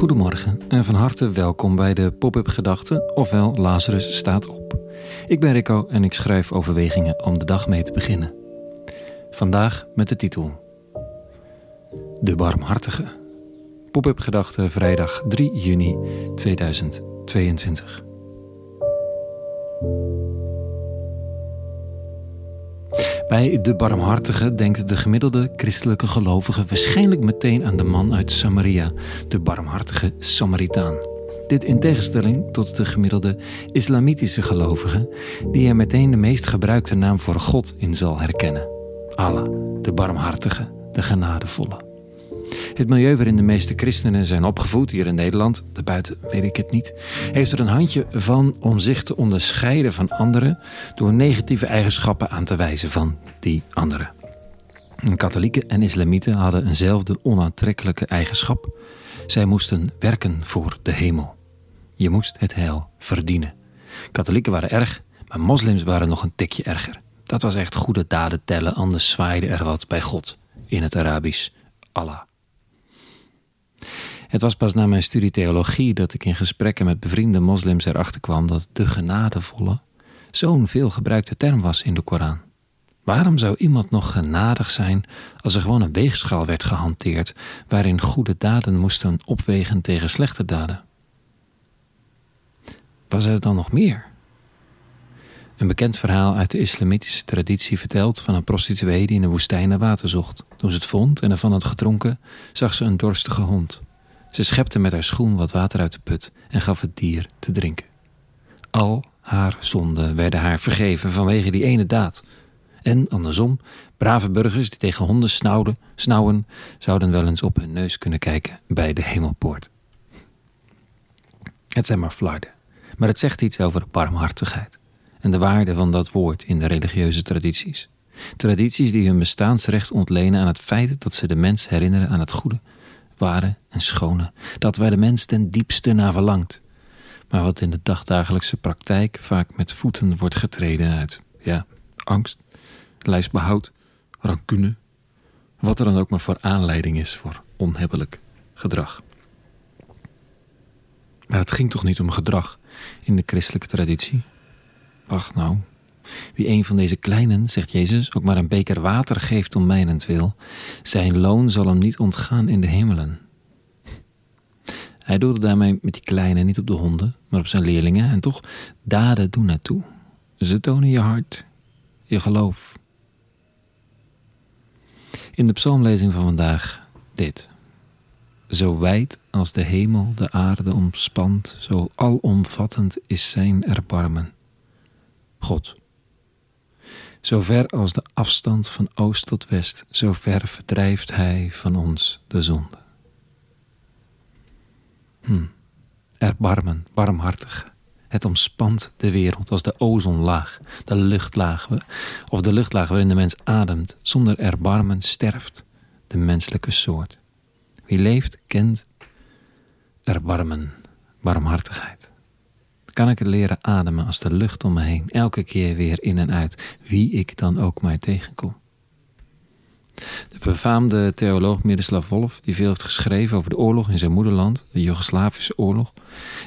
Goedemorgen en van harte welkom bij de Pop-up Gedachten, ofwel Lazarus staat op. Ik ben Rico en ik schrijf overwegingen om de dag mee te beginnen. Vandaag met de titel De Barmhartige. Pop-up Gedachten vrijdag 3 juni 2022. Bij de barmhartige denkt de gemiddelde christelijke gelovige waarschijnlijk meteen aan de man uit Samaria, de barmhartige Samaritaan. Dit in tegenstelling tot de gemiddelde islamitische gelovige, die er meteen de meest gebruikte naam voor God in zal herkennen: Allah, de barmhartige, de genadevolle. Het milieu waarin de meeste christenen zijn opgevoed, hier in Nederland, daarbuiten weet ik het niet, heeft er een handje van om zich te onderscheiden van anderen door negatieve eigenschappen aan te wijzen van die anderen. Katholieken en islamieten hadden eenzelfde onaantrekkelijke eigenschap. Zij moesten werken voor de hemel. Je moest het heil verdienen. Katholieken waren erg, maar moslims waren nog een tikje erger. Dat was echt goede daden tellen, anders zwaaide er wat bij God. In het Arabisch Allah. Het was pas na mijn studie theologie dat ik in gesprekken met bevriende moslims erachter kwam dat de genadevolle zo'n veel gebruikte term was in de Koran. Waarom zou iemand nog genadig zijn als er gewoon een weegschaal werd gehanteerd waarin goede daden moesten opwegen tegen slechte daden? Was er dan nog meer? Een bekend verhaal uit de islamitische traditie vertelt van een prostituee die in de woestijn naar water zocht. Toen ze het vond en ervan had gedronken, zag ze een dorstige hond. Ze schepte met haar schoen wat water uit de put en gaf het dier te drinken. Al haar zonden werden haar vergeven vanwege die ene daad. En andersom, brave burgers die tegen honden snauwden, snauwen, zouden wel eens op hun neus kunnen kijken bij de hemelpoort. Het zijn maar flarden, maar het zegt iets over de barmhartigheid en de waarde van dat woord in de religieuze tradities. Tradities die hun bestaansrecht ontlenen aan het feit dat ze de mens herinneren aan het goede ware en schone, dat waar de mens ten diepste naar verlangt, maar wat in de dagdagelijkse praktijk vaak met voeten wordt getreden uit, ja, angst, lijstbehoud, rancune, wat er dan ook maar voor aanleiding is voor onhebbelijk gedrag. Maar het ging toch niet om gedrag in de christelijke traditie? Wacht nou, wie een van deze kleinen, zegt Jezus, ook maar een beker water geeft om mijnentwil, zijn loon zal hem niet ontgaan in de hemelen. Hij doelde daarmee met die kleine niet op de honden, maar op zijn leerlingen en toch daden doen naartoe. Ze tonen je hart, je geloof. In de psalmlezing van vandaag dit. Zo wijd als de hemel de aarde omspant, zo alomvattend is zijn erbarmen. God, zo ver als de afstand van oost tot west, zo ver verdrijft Hij van ons de zonde. Hm. Erbarmen, barmhartig. Het omspant de wereld als de ozonlaag, de luchtlaag, of de luchtlaag waarin de mens ademt. Zonder erbarmen sterft de menselijke soort. Wie leeft, kent erbarmen, barmhartigheid kan ik het leren ademen als de lucht om me heen, elke keer weer in en uit, wie ik dan ook maar tegenkom. De befaamde theoloog Miroslav Wolf, die veel heeft geschreven over de oorlog in zijn moederland, de Joegoslavische oorlog,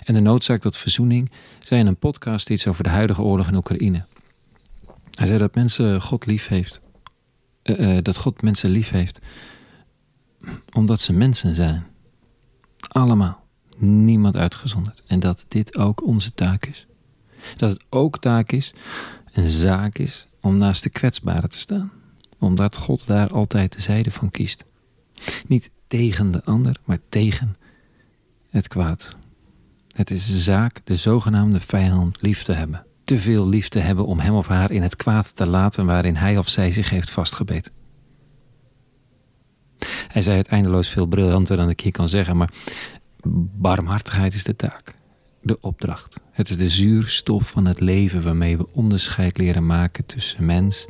en de noodzaak tot verzoening, zei in een podcast iets over de huidige oorlog in Oekraïne. Hij zei dat mensen God lief heeft, uh, dat God mensen lief heeft, omdat ze mensen zijn. Allemaal niemand uitgezonderd. En dat dit ook onze taak is. Dat het ook taak is, een zaak is, om naast de kwetsbaren te staan. Omdat God daar altijd de zijde van kiest. Niet tegen de ander, maar tegen het kwaad. Het is zaak de zogenaamde vijand lief te hebben. Te veel lief te hebben om hem of haar in het kwaad te laten waarin hij of zij zich heeft vastgebeten. Hij zei het eindeloos veel briljanter dan ik hier kan zeggen, maar Barmhartigheid is de taak, de opdracht. Het is de zuurstof van het leven waarmee we onderscheid leren maken tussen mens,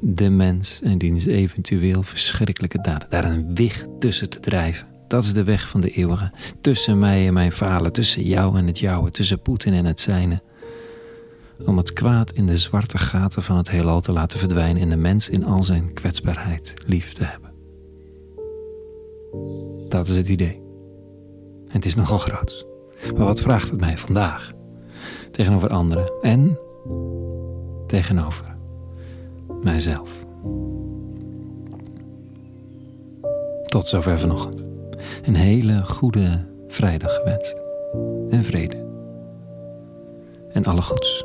de mens en diens eventueel verschrikkelijke daden. Daar een wicht tussen te drijven. Dat is de weg van de eeuwige. Tussen mij en mijn falen, tussen jou en het jouwe, tussen Poetin en het zijne. Om het kwaad in de zwarte gaten van het heelal te laten verdwijnen en de mens in al zijn kwetsbaarheid lief te hebben. Dat is het idee. Het is nogal groot. Maar wat vraagt het mij vandaag? Tegenover anderen en tegenover mijzelf. Tot zover vanochtend. Een hele goede vrijdag gewenst. En vrede. En alle goeds.